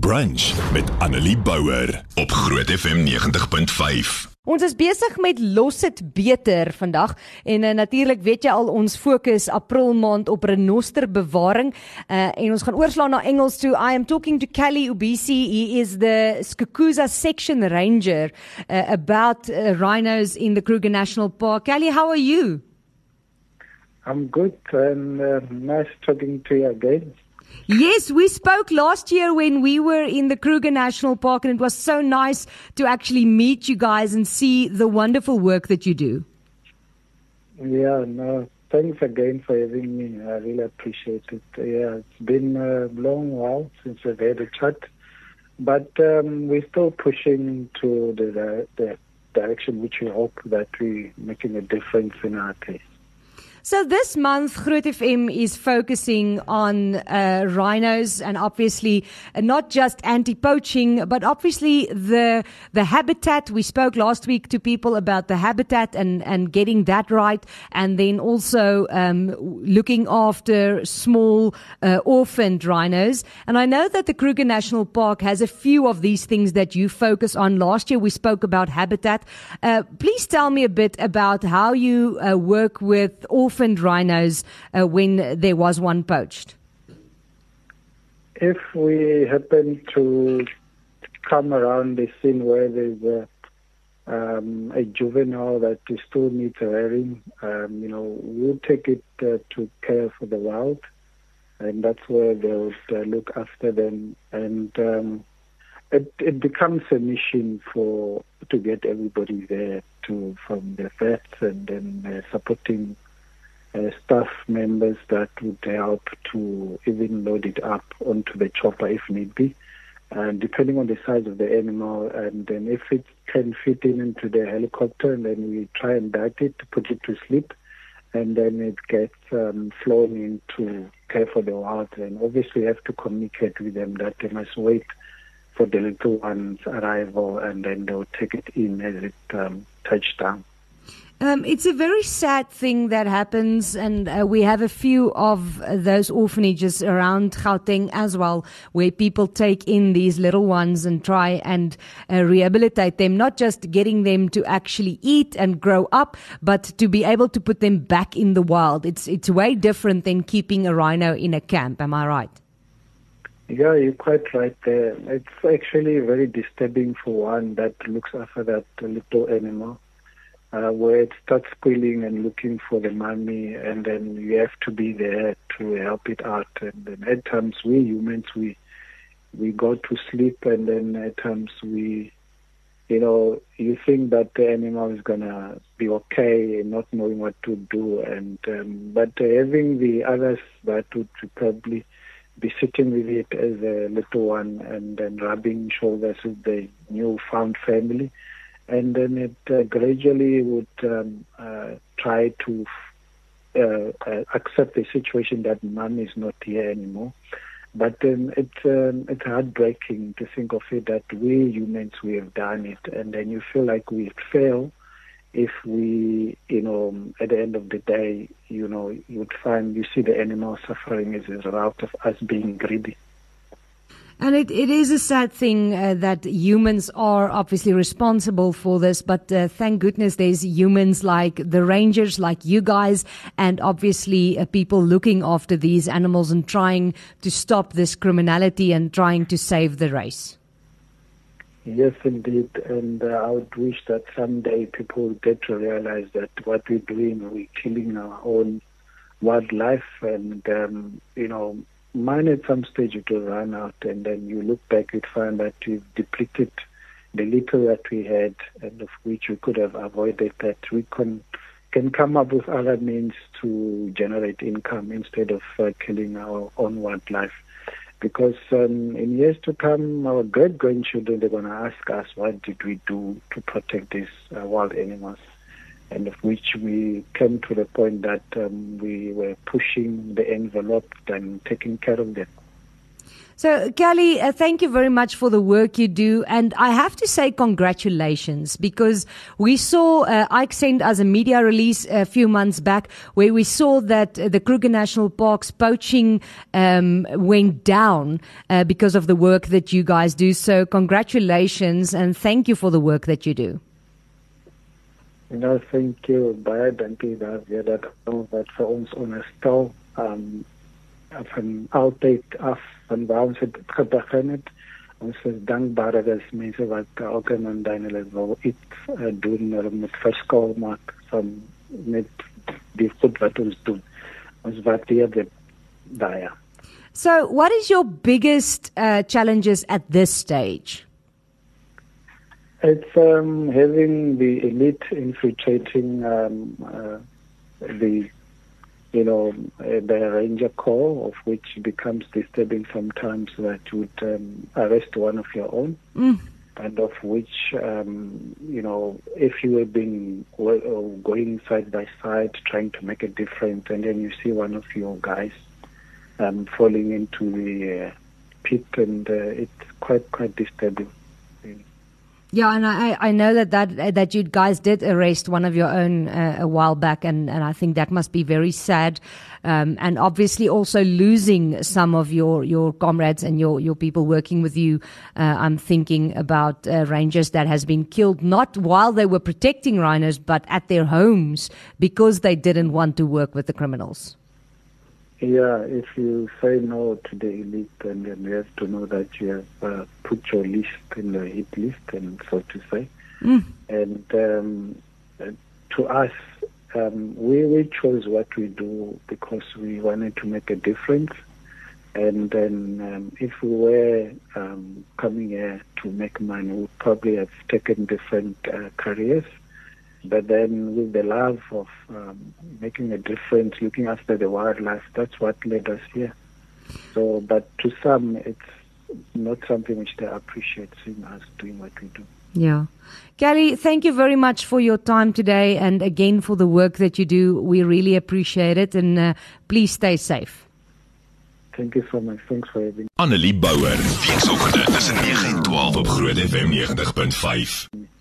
Brunch met Annelie Bouwer op Groot FM 90.5. Ons is besig met los dit beter vandag en uh, natuurlik weet jy al ons fokus April maand op renoster bewaring uh, en ons gaan oorslaan na Engels toe. I am talking to Kelly Ubisi. He is the Skukuza section ranger uh, about uh, rhinos in the Kruger National Park. Kelly, how are you? I'm good and uh, nice talking to you again. Yes, we spoke last year when we were in the Kruger National Park, and it was so nice to actually meet you guys and see the wonderful work that you do. Yeah, no, thanks again for having me. I really appreciate it. Yeah, it's been a long while since we've had a chat, but um, we're still pushing to the, the direction which we hope that we're making a difference in our case. So this month, Groot FM is focusing on uh, rhinos and obviously not just anti-poaching, but obviously the the habitat. We spoke last week to people about the habitat and and getting that right, and then also um, looking after small uh, orphaned rhinos. And I know that the Kruger National Park has a few of these things that you focus on. Last year we spoke about habitat. Uh, please tell me a bit about how you uh, work with orphaned orphaned rhinos uh, when there was one poached? If we happen to come around the scene where there's a, um, a juvenile that still needs rearing, um, you know, we'll take it uh, to care for the wild, and that's where they'll uh, look after them. And um, it, it becomes a mission for to get everybody there to from the vets and then uh, supporting uh, staff members that would help to even load it up onto the chopper if need be. And depending on the size of the animal, and then if it can fit in into the helicopter, and then we try and diet it to put it to sleep, and then it gets um, flown into care for the wild. And obviously, we have to communicate with them that they must wait for the little one's arrival, and then they'll take it in as it um, touches down. Um, it's a very sad thing that happens, and uh, we have a few of those orphanages around Gauteng as well, where people take in these little ones and try and uh, rehabilitate them, not just getting them to actually eat and grow up, but to be able to put them back in the wild. It's it's way different than keeping a rhino in a camp. Am I right? Yeah, you're quite right there. It's actually very disturbing for one that looks after that little animal uh, where it starts squealing and looking for the mommy, and then you have to be there to help it out. And then at times we humans we we go to sleep, and then at times we, you know, you think that the animal is gonna be okay, and not knowing what to do, and um, but having the others that would probably be sitting with it as a little one, and then rubbing shoulders with the new found family and then it uh, gradually would um, uh, try to uh, uh, accept the situation that mom is not here anymore. But then it's um, it's heartbreaking to think of it that we humans we have done it, and then you feel like we fail if we, you know, at the end of the day, you know, you would find you see the animal suffering as a result of us being greedy. And it, it is a sad thing uh, that humans are obviously responsible for this, but uh, thank goodness there's humans like the rangers, like you guys, and obviously uh, people looking after these animals and trying to stop this criminality and trying to save the race. Yes, indeed. And uh, I would wish that someday people get to realize that what we're doing, we're killing our own wildlife and, um, you know, mine at some stage it will run out and then you look back you'd find that you've depleted the little that we had and of which we could have avoided that. We can can come up with other means to generate income instead of uh, killing our own wildlife. Because um, in years to come our great grandchildren they're going to ask us what did we do to protect these uh, wild animals and of which we came to the point that um, we were pushing the envelope and taking care of them. So, Kelly, uh, thank you very much for the work you do. And I have to say congratulations because we saw, uh, Ike sent us a media release a few months back where we saw that uh, the Kruger National Park's poaching um, went down uh, because of the work that you guys do. So, congratulations and thank you for the work that you do. Nou, thank you baie dankie daar weer dat wat vir ons onderstel um van altyd af van waar ons het begin het. Ons is dankbaar dat as mense wat elke maand hulle wil iets uh, doen om met verskil maak van met die goed wat ons doen. Ons waardeer dit baie. So, what is your biggest uh, challenges at this stage? It's um, having the elite infiltrating um, uh, the, you know, uh, the ranger corps, of which becomes disturbing sometimes that you would um, arrest one of your own. Mm. And of which, um, you know, if you have been going side by side trying to make a difference, and then you see one of your guys um, falling into the uh, pit, and uh, it's quite quite disturbing. Yeah, and I, I know that, that that you guys did arrest one of your own uh, a while back, and, and I think that must be very sad, um, and obviously also losing some of your, your comrades and your, your people working with you. Uh, I'm thinking about uh, rangers that has been killed not while they were protecting rhinos, but at their homes because they didn't want to work with the criminals. Yeah, if you say no to the elite, then, then you have to know that you have uh, put your list in the hit list, and so to say. Mm. And um, to us, um, we, we chose what we do because we wanted to make a difference. And then um, if we were um, coming here to make money, we would probably have taken different uh, careers but then with the love of um, making a difference, looking after the wildlife, that's what led us here. So, but to some, it's not something which they appreciate seeing us doing what we do. Yeah. Kelly, thank you very much for your time today and again for the work that you do. We really appreciate it and uh, please stay safe. Thank you so much. Thanks for having me. Annelie Bouwer, weekoggend tussen 9 en 12 op Groot FM 90.5.